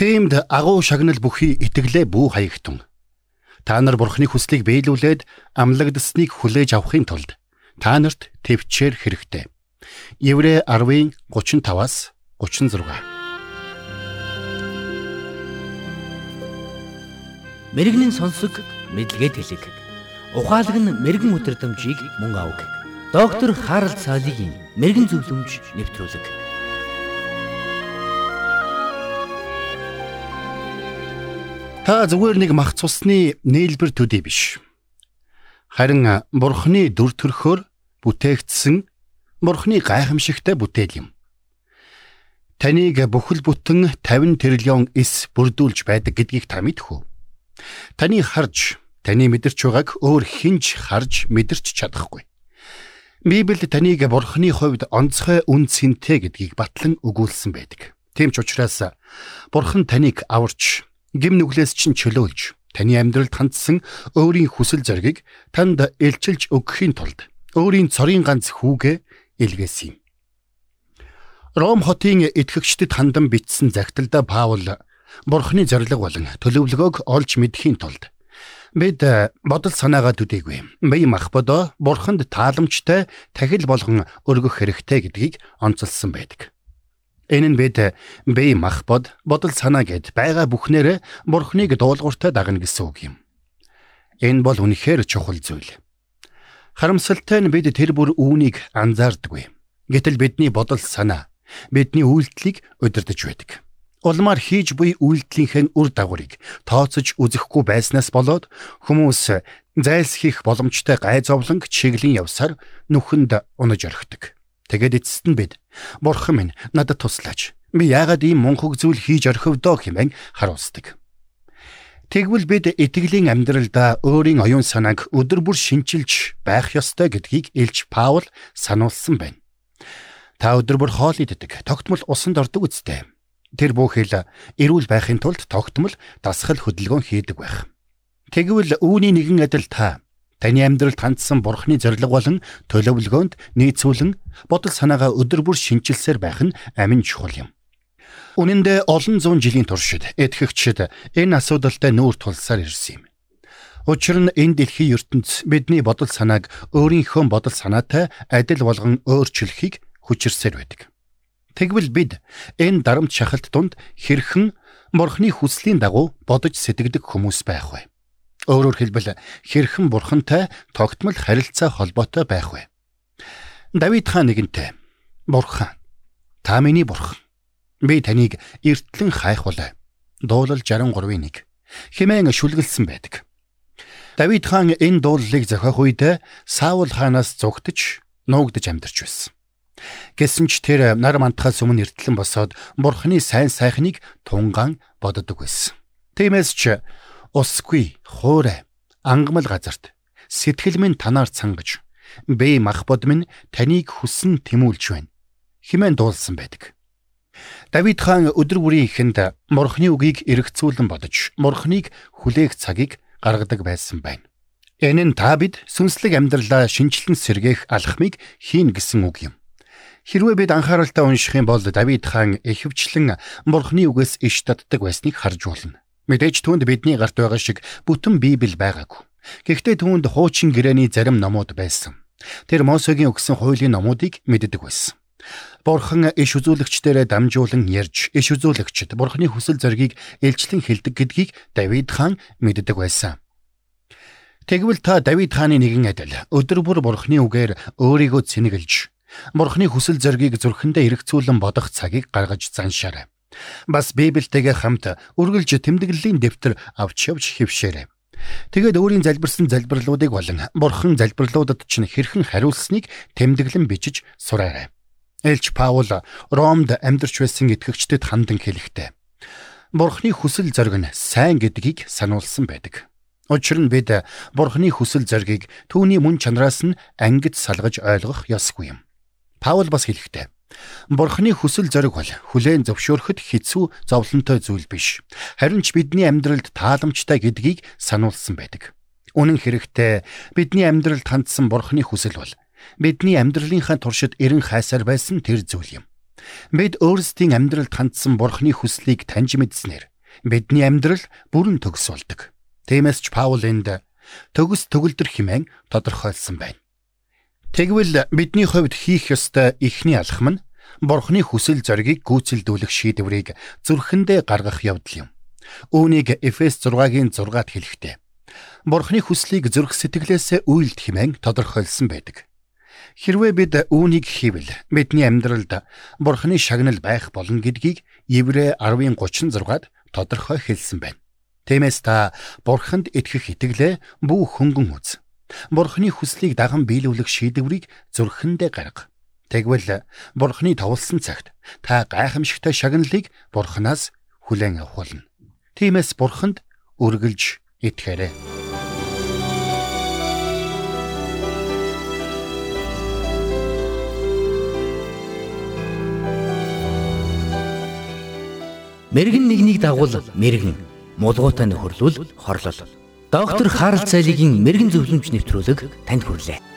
Тиймд агуу шагнал бүхий итгэлээ бүү хаягтун. Та нар бурхны хүслийг биелүүлээд амлагдасныг хүлээж авахын тулд та нарт төвчээр хэрэгтэй. Еврэ 10-ын 35-аас 36. Мэргэний сонсог мэдлэгэд хэлэг. Ухаалаг нь мэрэгэн өдрөмжийг мөн авг. Доктор Харалт цаалогийн мэрэгэн зөвлөмж нэвтрүүлэг. Та зүгээр нэг мах цусны нээлбэр төдий биш. Харин бурхны дүр төрхөөр бүтээгдсэн бурхны гайхамшигтай бүтээл юм. Таныг бүхэл бүтэн 50 тэрлион эс бүрдүүлж байдаг гэдгийг та мэдэх үү? Таны харж, таны мэдэрч байгааг өөр хинж харж мэдэрч чадахгүй. Библи таныг бурхны хувьд онцгой үн цэнтэй гэдгийг батлан өгүүлсэн байдаг. Тийм ч учраас бурхан таныг аварч гим нүглээс чинь чөлөөлж таны амьдралд хандсан өөрийн хүсэл зоригийг танд илчилж өгөхийн тулд өөрийн цорын ганц хүүгээ илгээсэн юм. Ром хотын итгэгчдэд хандан бичсэн загталда Паул Бурхны зориг болон төлөвлөгөөг олж мэдхийн тулд бид бодол санаагаа төдийгүй бие махбодоо Бурханд тааламжтай тахил болгон өргөх хэрэгтэй гэдгийг онцолсон байдаг. Энэ нь бид бие махбод бодол санаа гэд байгаа бүхнээр бурхныг дуулууртай дагна гэсэн үг юм. Энэ бол үнэхээр чухал зүйл. Харамсалтай нь бид тэр бүр үүнийг анзаардаггүй. Гэтэл бидний бодол санаа бидний үйлдэлийг удирдах байдаг. Улмаар хийж буй үйлдэлийнхээ үр дагаврыг тооцож үзэхгүй байснаас болоод хүмүүс зайлсхийх боломжтой гай зовлонг чиглэн явсаар нүхэнд унаж орхидог. Тэгээд эцэст нь бид бурхан минь надад туслаач. Би яагаад ийм мунхаг зүйл хийж орхивдоо хэмээн харуулдаг. Тэгвэл бид итгэлийн амьдралдаа өөрийн оюун санааг өдөр бүр шинчилж байх ёстой гэдгийг Илж Паул сануулсан байна. Та өдөр бүр хоол иддэг, тогтмол усанд ордог үстэй. Тэр бүхэл эрүүл байхын тулд тогтмол дасгал хөдөлгөөн хийдэг байх. Тэгвэл үүний нэгэн адил та Таны амьдралд хандсан бурхны зориг болон төлөвлөгөөнд нийцүүлэн бодол санаагаа өдөр бүр шинчилсээр байх нь амин чухал юм. Үнэн дээр олон зуун жилийн туршид этгэгчид энэ асуудалтай нүүр тулсаар ирсэн юм. Учир нь энэ дэлхийн ертөнц бидний бодол санааг өөрийнхөө бодол санаатай адил болгон өөрчлөхийг хүчирсээр байдаг. Тэгвэл бид энэ дарамт шахалт донд хэрхэн Бурхны хүслийн дагуу бодож сэтгэдэг хүмүүс байх вэ? Өөрөөр хэлбэл хэрхэн бурхантай тогтмол харилцаа холбоотой байх вэ? Давид хаан нэгэнтээ Бурхан та миний бурхан. Би таныг эртлэн хайхвалаа. Дуулал 63-ийн 1 хэмээн шүлгэлсэн байдаг. Давид хаан энэ дуулалыг зохиох үед Саул хаанаас зугтаж нуугдж амьдарч байсан. Гэсэн ч тэр нар мантахаас өмнө эртлэн босоод бурхны сайн сайхныг тунгаан боддог байсан. Тиймээс ч Усгүй, хуурай, ангамл газарт сэтгэл минь танаар цангаж бэ мах бод минь таныг хүсн тэмүүлж байна хэмээн дуулсан байдаг. Давид хаан өдөр бүрийн ихэнд морхны үгийг эргцүүлэн бодож морхныг хүлээх цагийг гаргадаг байсан байна. Энэ нь та бид сүнслэг амьдралаа шинчлэн сэргээх алхмыг хийн гэсэн үг юм. Хэрвээ бид анхааралтай унших юм бол Давид хаан ихэвчлэн морхны үгээс иш татдаг байсныг харж болно. Мэдээж түүнд бидний гарт байгаа шиг бүтэн Библи байгаагүй. Гэхдээ түүнд хуучин гэрээний зарим номууд байсан. Тэр Мосегийн өгсөн хуулийн номуудыг мэддэг байсан. Бурхан иш үзүүлэгчдэрээ дамжуулан ярьж, иш үзүүлэгчд Бурханы хүсэл зоригийг илчлэн хэлдэг гэдгийг Давид хаан мэддэг байсан. Тэгвэл та Давид хааны нэгэн адил өдөр бүр Бурханы үгээр өөрийгөө цэнгэлж, Бурханы хүсэл зоригийг зүрхэндээ эргцүүлэн бодох цагийг гаргаж заншаарай. Бас Библиэтэйгээ хамт үргэлж тэмдэглэлийн дэвтэр авч явж хэвшээрэй. Тэгээд өөрийн залбирсан залбирлуудыг болон бурхан залбирлуудад ч хэрхэн хариулсныг тэмдэглэн бичиж сураарай. Элч Паул Ромд амьдарч байсан итгэгчдэд хандан хэлэхдээ Бурхны хүсэл зориг нь сайн гэдгийг сануулсан байдаг. Учир нь бид Бурхны хүсэл зоригийг түүний мөн чанараас нь ангид салгаж ойлгох ёсгүй юм. Паул бас хэлэхдээ Бурхны хүсэл зориг бол хүлээн зөвшөөрөхөд хэцүү зовлонтой зүйл биш. Харин ч бидний амьдралд тааламжтай гэдгийг сануулсан байдаг. Үнэн хэрэгтээ бидний амьдралд хандсан Бурхны хүсэл бол бидний амьдралынхаа туршид эрен хайсаар байсан тэр зүйл юм. Бид өөрсдийн амьдралд хандсан Бурхны хүслийг таньж мэдснээр бидний амьдрал бүрэн төгс болдог. Тиймээс ч Паул энд төгс төгөлдөр хэмээн тодорхойлсон байна. Тэгвэл бидний хувьд хийх ёстой эхний алхам нь Бурхны хүсэл зоригийг гүйцэлдүүлэх шийдвэрийг зүрхэндээ гаргах явдал юм. Үүнийг Эфес 6-гийн 6-ад хэлэхдээ Бурхны хүслийг зүрх сэтгэлээсээ үйлд хэмээн тодорхойлсон байдаг. Хэрвээ бид үүнийг хийвэл бидний амьдралд Бурхны шагнал байх болно гэдгийг Еврэ 10:36-ад тодорхой хэлсэн байна. Тиймээс та Бурханд итгэх итгэлээ бүх хөнгөн үз. Бурхны хүслийг даган биелүүлэх шийдвэрийг зүрхэндээ гарга. Тэгвэл Бурхны товлсон цагт та гайхамшигтай шагналыг Бурханаас хүлээн авах болно. Тиймээс Бурханд үргэлж итгээрэй. Мэргэн нэгнийг дагуул мэргэн, мулгуутай нөхөрлөл хорлол. Доктор Харалт цайлигийн мэрэгэн зөвлөмж нэвтрүүлэг танд хүрэлээ.